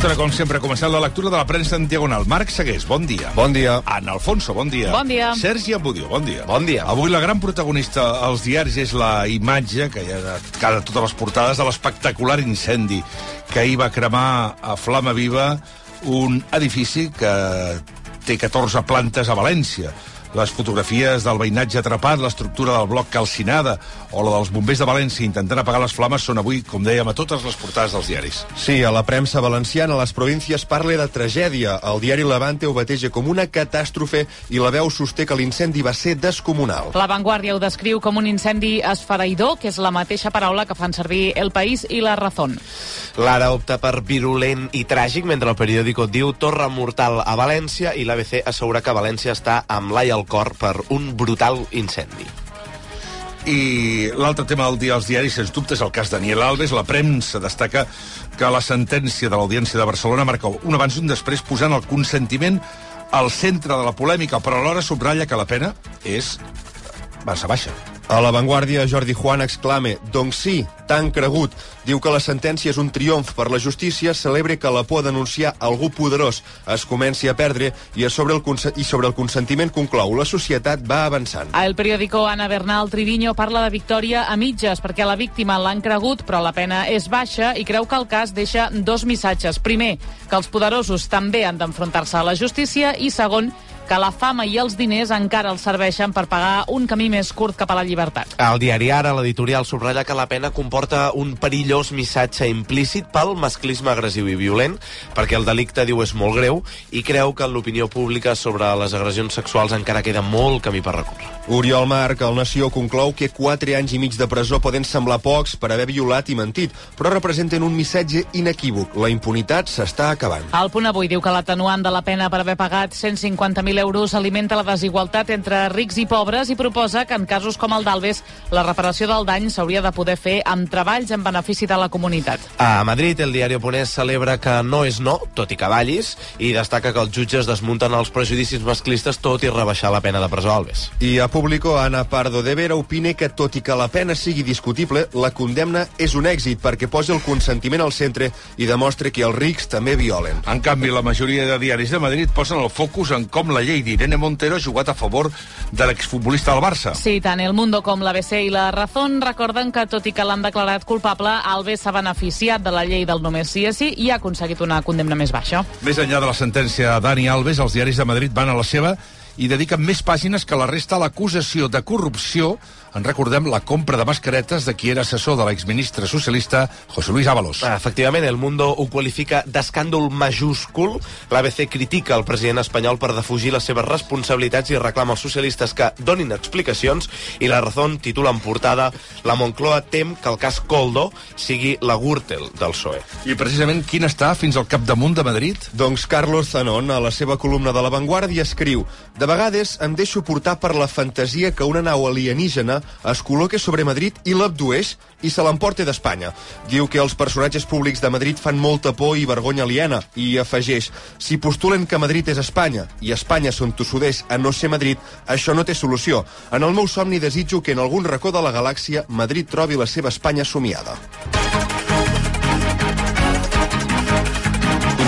Aquesta hora, com sempre, ha començat la lectura de la premsa en diagonal. Marc Segués, bon dia. Bon dia. Ana Alfonso, bon dia. Bon dia. Sergi Ambudio, bon dia. Bon dia. Avui la gran protagonista als diaris és la imatge, que hi ha a cada totes les portades, de l'espectacular incendi que ahir va cremar a flama viva un edifici que té 14 plantes a València. Les fotografies del veïnatge atrapat, l'estructura del bloc calcinada o la dels bombers de València intentant apagar les flames són avui, com dèiem, a totes les portades dels diaris. Sí, a la premsa valenciana, les províncies parla de tragèdia. El diari Levante ho bateja com una catàstrofe i la veu sosté que l'incendi va ser descomunal. La Vanguardia ho descriu com un incendi esfereïdor, que és la mateixa paraula que fan servir El País i La Razón. L'Ara opta per virulent i tràgic, mentre el periòdico diu torre mortal a València i l'ABC assegura que València està amb l'ai al cor per un brutal incendi. I l'altre tema del dia als diaris, sens dubte, és el cas Daniel Alves. La premsa destaca que la sentència de l'Audiència de Barcelona marca un abans i un després posant el consentiment al centre de la polèmica, però alhora subratlla que la pena és massa baixa. A la Vanguardia, Jordi Juan exclama «Doncs sí, tan cregut». Diu que la sentència és un triomf per la justícia, celebra que la por denunciar algú poderós es comenci a perdre i, a sobre el, i sobre el consentiment conclou la societat va avançant. El periòdico Ana Bernal Triviño parla de victòria a mitges perquè la víctima l'han cregut però la pena és baixa i creu que el cas deixa dos missatges. Primer, que els poderosos també han d'enfrontar-se a la justícia i segon, que la fama i els diners encara els serveixen per pagar un camí més curt cap a la llibertat. Al diari Ara, l'editorial subratlla que la pena comporta un perillós missatge implícit pel masclisme agressiu i violent, perquè el delicte, diu, és molt greu, i creu que en l'opinió pública sobre les agressions sexuals encara queda molt camí per recórrer. Oriol Marc, el Nació, conclou que 4 anys i mig de presó poden semblar pocs per haver violat i mentit, però representen un missatge inequívoc. La impunitat s'està acabant. El punt avui diu que l'atenuant de la pena per haver pagat 150.000 euros alimenta la desigualtat entre rics i pobres i proposa que en casos com el d'Alves la reparació del dany s'hauria de poder fer amb treballs en benefici de la comunitat. A Madrid, el diari Oponés celebra que no és no, tot i que vallis, i destaca que els jutges desmunten els prejudicis masclistes tot i rebaixar la pena de presó a Alves. I a Público, Ana Pardo de Vera opina que, tot i que la pena sigui discutible, la condemna és un èxit perquè posa el consentiment al centre i demostra que els rics també violen. En canvi, la majoria de diaris de Madrid posen el focus en com la llei d'Irene Montero ha jugat a favor de l'exfutbolista del Barça. Sí, tant El Mundo com l'ABC i la Razón recorden que, tot i que l'han declarat culpable, Alves s'ha beneficiat de la llei del només sí és sí i ha aconseguit una condemna més baixa. Més enllà de la sentència a Dani Alves, els diaris de Madrid van a la seva i dediquen més pàgines que la resta a l'acusació de corrupció en recordem la compra de mascaretes de qui era assessor de l'exministre socialista José Luis Ábalos. Efectivament, el Mundo ho qualifica d'escàndol majúscul. L'ABC critica el president espanyol per defugir les seves responsabilitats i reclama als socialistes que donin explicacions i la Razón titula en portada la Moncloa tem que el cas Coldo sigui la Gürtel del PSOE. I precisament quin està fins al capdamunt de Madrid? Doncs Carlos Zanon, a la seva columna de La Vanguardia, escriu De vegades em deixo portar per la fantasia que una nau alienígena es col·loca sobre Madrid i l'abdueix i se l'emporta d'Espanya. Diu que els personatges públics de Madrid fan molta por i vergonya aliena i afegeix si postulen que Madrid és Espanya i Espanya són tossuders a no ser Madrid, això no té solució. En el meu somni desitjo que en algun racó de la galàxia Madrid trobi la seva Espanya somiada.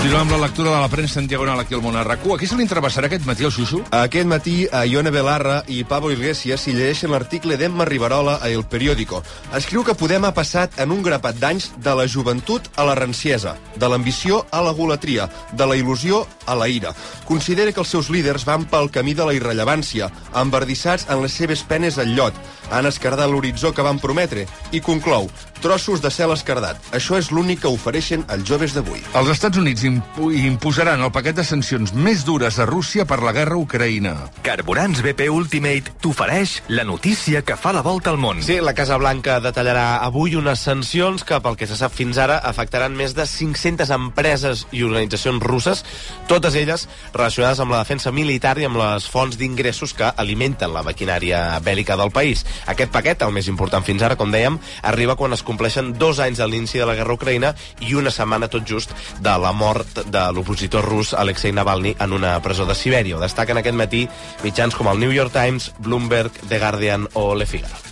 Continuem amb la lectura de la premsa en diagonal aquí al Monarracú. A qui se li entrevessarà aquest matí al Xuxu? Aquest matí, a Ione Belarra i Pablo Iglesias s'hi llegeixen l'article d'Emma Riverola a El Periódico. Escriu que Podem ha passat en un grapat d'anys de la joventut a la ranciesa, de l'ambició a la golatria, de la il·lusió a la ira. Considera que els seus líders van pel camí de la irrellevància, embardissats en les seves penes al llot, han escardat l'horitzó que van prometre i conclou, trossos de cel escardat. Això és l'únic que ofereixen els joves d'avui. Els Estats Units impu imposaran el paquet de sancions més dures a Rússia per la guerra a Ucraïna. Carburants BP Ultimate t'ofereix la notícia que fa la volta al món. Sí, la Casa Blanca detallarà avui unes sancions que, pel que se sap fins ara, afectaran més de 500 empreses i organitzacions russes, totes elles relacionades amb la defensa militar i amb les fonts d'ingressos que alimenten la maquinària bèl·lica del país. Aquest paquet, el més important fins ara, com dèiem, arriba quan es compleixen dos anys de l'inici de la guerra Ucraïna i una setmana tot just de la mort de l'opositor rus Alexei Navalny en una presó de Sibèria. Ho destaquen aquest matí mitjans com el New York Times, Bloomberg, The Guardian o Le Figaro.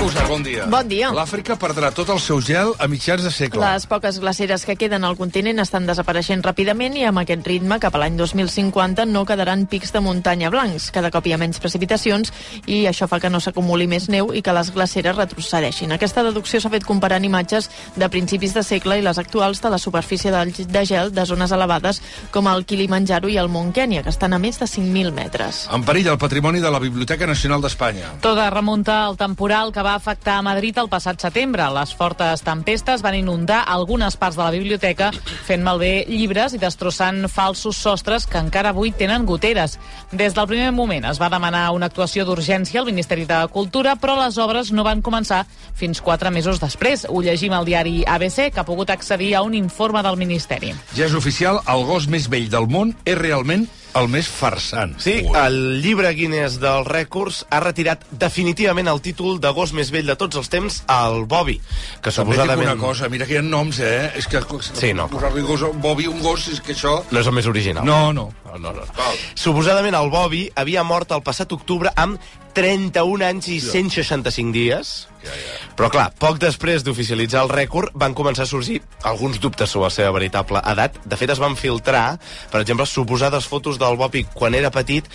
Marc Usar, bon dia. Bon dia. L'Àfrica perdrà tot el seu gel a mitjans de segle. Les poques glaceres que queden al continent estan desapareixent ràpidament i amb aquest ritme, cap a l'any 2050, no quedaran pics de muntanya blancs. Cada cop hi ha menys precipitacions i això fa que no s'acumuli més neu i que les glaceres retrocedeixin. Aquesta deducció s'ha fet comparant imatges de principis de segle i les actuals de la superfície de, gel de zones elevades com el Kilimanjaro i el Mont Kenya, que estan a més de 5.000 metres. En perill el patrimoni de la Biblioteca Nacional d'Espanya. Tota remunta al temporal que va afectar a Madrid el passat setembre. Les fortes tempestes van inundar algunes parts de la biblioteca, fent malbé llibres i destrossant falsos sostres que encara avui tenen goteres. Des del primer moment es va demanar una actuació d'urgència al Ministeri de Cultura, però les obres no van començar fins quatre mesos després. Ho llegim al diari ABC, que ha pogut accedir a un informe del Ministeri. Ja és oficial, el gos més vell del món és realment el més farsant. Sí, Ui. el llibre Guinness dels rècords ha retirat definitivament el títol de gos més vell de tots els temps al Bobby, que També suposadament... una cosa, mira que hi ha noms, eh? És que... Sí, no. Posar-li gos, Bobby, un gos, és que això... No és el més original. No, no. No, no, no. Suposadament el Bobby havia mort el passat octubre amb 31 anys i 165 dies. Ja, ja. Però clar, poc després d'oficialitzar el rècord van començar a sorgir alguns dubtes sobre la seva veritable edat. De fet, es van filtrar, per exemple, suposades fotos del Bobby quan era petit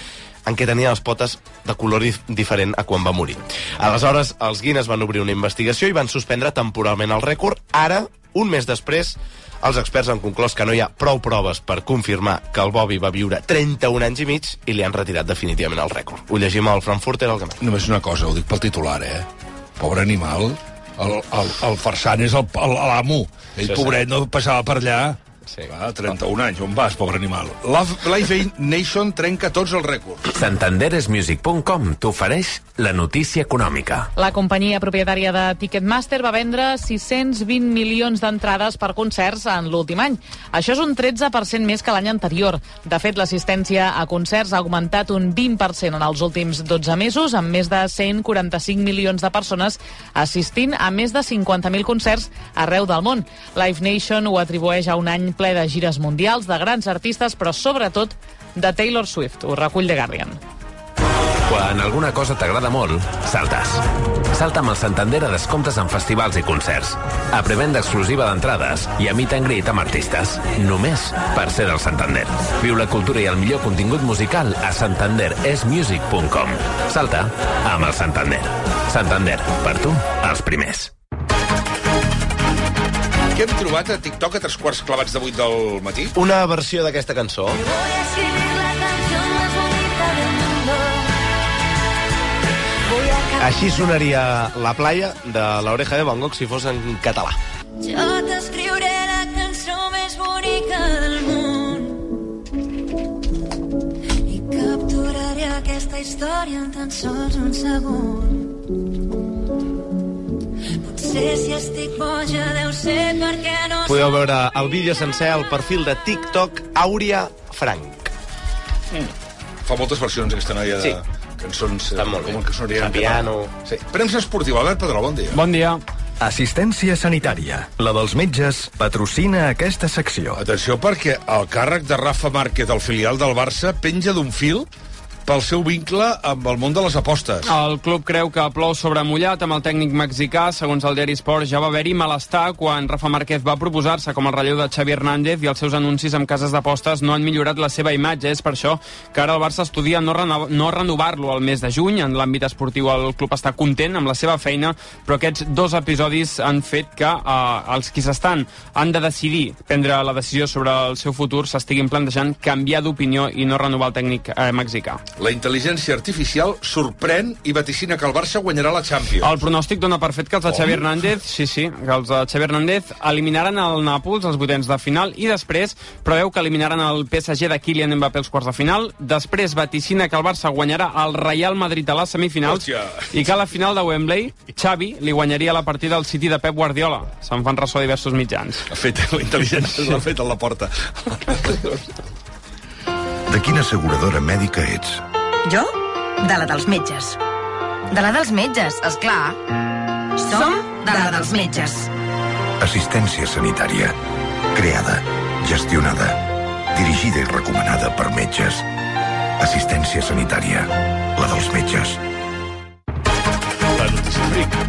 en què tenia les potes de color dif diferent a quan va morir. Aleshores, els Guinness van obrir una investigació i van suspendre temporalment el rècord. Ara, un mes després, els experts han conclòs que no hi ha prou proves per confirmar que el Bobby va viure 31 anys i mig i li han retirat definitivament el rècord. Ho llegim al Frankfurter Allgemein. Només una cosa, ho dic pel titular, eh? Pobre animal. El, el, el farsant és el- el- l'amo. Ell, Sí, sí. pobret, no passava per allà. Sí. Va, 31 anys, on vas, pobre animal? Love- Life Nation trenca tots els rècords. Santanderesmusic.com t'ofereix la notícia econòmica. La companyia propietària de Ticketmaster va vendre 620 milions d'entrades per concerts en l'últim any. Això és un 13% més que l'any anterior. De fet, l'assistència a concerts ha augmentat un 20% en els últims 12 mesos, amb més de 145 milions de persones assistint a més de 50.000 concerts arreu del món. Live Nation ho atribueix a un any ple de gires mundials, de grans artistes, però sobretot de Taylor Swift. Ho recull The Guardian. Quan alguna cosa t'agrada molt, saltes. Salta amb el Santander a descomptes en festivals i concerts. A prevenda exclusiva d'entrades i a meet and greet amb artistes. Només per ser del Santander. Viu la cultura i el millor contingut musical a santanderesmusic.com. Salta amb el Santander. Santander, per tu, els primers. Què hem trobat a TikTok a tres quarts clavats de vuit del matí? Una versió d'aquesta cançó Així sonaria la playa de l'oreja de Van Gogh si fos en català. Jo t'escriuré la cançó més bonica del món i capturaré aquesta història en tan sols un segon. Potser si estic boja deu ser perquè no Podeu veure el vídeo sencer al perfil de TikTok Àurea Frank. Fa moltes versions, aquesta noia, de Sí. cançons... Està molt bé. Com que sonarien en piano. Sí. Premsa esportiva, Albert Pedró, bon dia. Bon dia. Assistència sanitària. La dels metges patrocina aquesta secció. Atenció, perquè el càrrec de Rafa Márquez, el filial del Barça, penja d'un fil pel seu vincle amb el món de les apostes. El club creu que plou sobre mullat amb el tècnic mexicà. Segons el diari Sport, ja va haver-hi malestar quan Rafa Márquez va proposar-se com el relleu de Xavi Hernández i els seus anuncis amb cases d'apostes no han millorat la seva imatge. És per això que ara el Barça estudia no, reno no renovar-lo al mes de juny. En l'àmbit esportiu el club està content amb la seva feina, però aquests dos episodis han fet que eh, els qui s'estan han de decidir prendre la decisió sobre el seu futur s'estiguin plantejant canviar d'opinió i no renovar el tècnic eh, mexicà. La intel·ligència artificial sorprèn i vaticina que el Barça guanyarà la Champions. El pronòstic dona per fet que els de? Xavi Hernández, sí, sí, que els de Xavi Hernández eliminaran el Nàpols als vuitens de final i després preveu que eliminaran el PSG de Kylian Mbappé als quarts de final. Després vaticina que el Barça guanyarà el Real Madrid a les semifinals Hòstia. i que a la final de Wembley Xavi li guanyaria la partida al City de Pep Guardiola. Se'n fan ressò diversos mitjans. Ha fet la intel·ligència, l'ha fet a la porta. De quina asseguradora mèdica ets? Jo? De la dels metges. De la dels metges, és clar. Som de la dels metges. Assistència sanitària. Creada, gestionada, dirigida i recomanada per metges. Assistència sanitària. La dels metges. La notícia fric.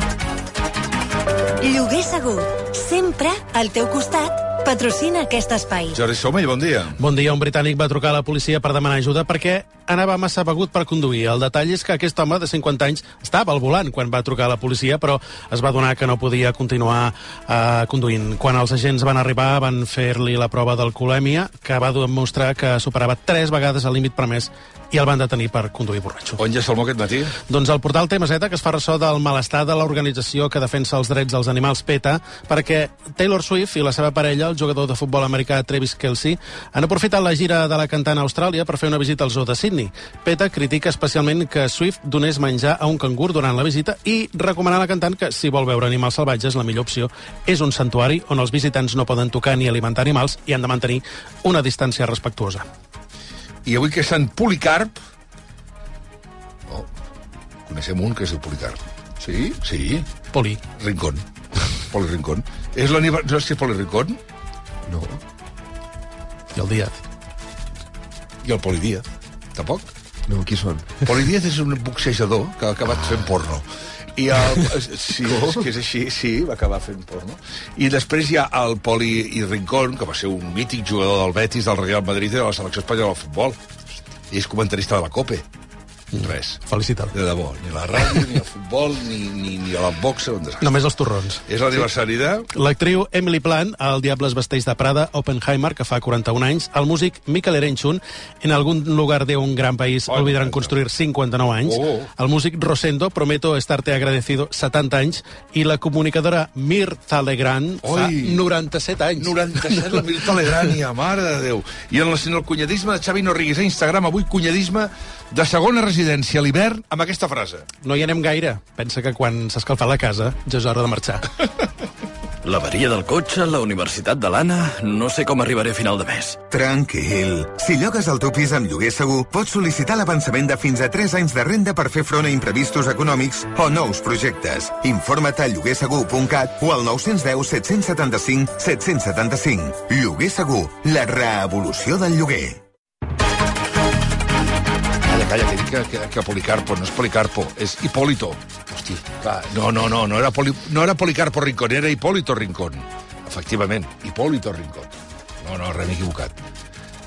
Lloguer segur. Sempre al teu costat. Patrocina aquest espai. Jordi Somell, bon dia. Bon dia. Un britànic va trucar a la policia per demanar ajuda perquè anava massa begut per conduir. El detall és que aquest home de 50 anys estava al volant quan va trucar a la policia, però es va donar que no podia continuar eh, conduint. Quan els agents van arribar, van fer-li la prova d'alcoholèmia, que va demostrar que superava tres vegades el límit permès i el van detenir per conduir borratxo. On ja Salmó aquest matí? Doncs el portal TMZ, que es fa ressò del malestar de l'organització que defensa els drets dels animals PETA, perquè Taylor Swift i la seva parella, el jugador de futbol americà Travis Kelsey, han aprofitat la gira de la cantant a Austràlia per fer una visita al zoo de Sydney. PETA critica especialment que Swift donés menjar a un cangur durant la visita i recomana a la cantant que, si vol veure animals salvatges, la millor opció és un santuari on els visitants no poden tocar ni alimentar animals i han de mantenir una distància respectuosa. I avui que és Sant Policarp... Oh, coneixem un que és el Policarp. Sí? Sí. Poli. Rincón. Poli Rincón. És l'aniversari... No és Poli Rincón? No. I el Díaz. I el Poli Díaz. Tampoc? No, qui són? Poli Díaz és un boxejador que ha acabat fent porno. I el, sí, és que és així, sí, va acabar fent porno. I després hi ha el Poli i Rincón, que va ser un mític jugador del Betis, del Real Madrid i de la selecció espanyola de futbol. I és comentarista de la COPE. Res. Felicitat. De debò. Ni a la ràdio, ni al futbol, ni, ni, ni a la boxa. Un desastre. Només els torrons. És l'aniversari de... L'actriu Emily Plant, al Diables vesteix de Prada, Oppenheimer, que fa 41 anys, el músic Mikel Erenchun, en algun lugar de un gran país Oh, olvidaran construir 59 anys, Oh. el músic Rosendo, Prometo estarte agradecido, 70 anys, i la comunicadora Mirtha Legrand fa Oi. 97 anys. 97, la Mirta Legrania, mare de Déu. I en, en el cunyadisme de Xavi Norrigues a Instagram, avui cunyadisme de segona residència a l'hivern amb aquesta frase. No hi anem gaire. Pensa que quan s'ha escalfat la casa ja és hora de marxar. L'averia del cotxe, la universitat de l'Anna... No sé com arribaré a final de mes. Tranquil. Si llogues el teu pis amb lloguer segur, pots sol·licitar l'avançament de fins a 3 anys de renda per fer front a imprevistos econòmics o nous projectes. Informa't a lloguersegur.cat o al 910 775 775. Lloguer segur, la reevolució del lloguer. Calla, que dic que, que, que Policarpo, no és Policarpo, és Hipólito. Hosti, clar, no, no, no, no era, Poli, no era Policarpo Rincón, era Hipólito Rincón. Efectivament, Hipólito Rincón. No, no, res, m'he equivocat.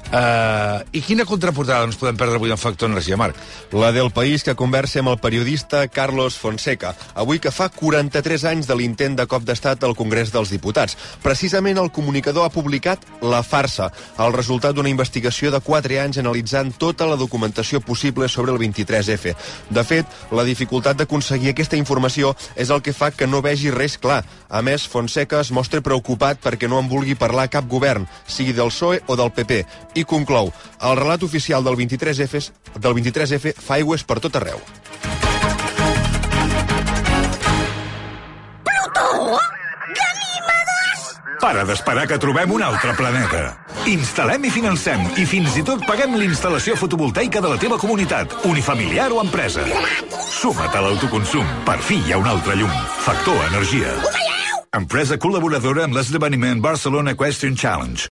Uh, I quina contraportada ens podem perdre avui en Factor Energia, Marc? La del País que conversa amb el periodista Carlos Fonseca, avui que fa 43 anys de l'intent de cop d'estat al Congrés dels Diputats. Precisament el comunicador ha publicat La farsa, el resultat d'una investigació de 4 anys analitzant tota la documentació possible sobre el 23F. De fet, la dificultat d'aconseguir aquesta informació és el que fa que no vegi res clar. A més, Fonseca es mostra preocupat perquè no en vulgui parlar cap govern, sigui del PSOE o del PP, i conclou, el relat oficial del 23F, del 23F fa aigües per tot arreu. Para d'esperar que trobem un altre planeta. Instal·lem i financem i fins i tot paguem l'instal·lació fotovoltaica de la teva comunitat, unifamiliar o empresa. Suma't a l'autoconsum. Per fi hi ha un altre llum. Factor Energia. Empresa col·laboradora amb l'esdeveniment Barcelona Question Challenge.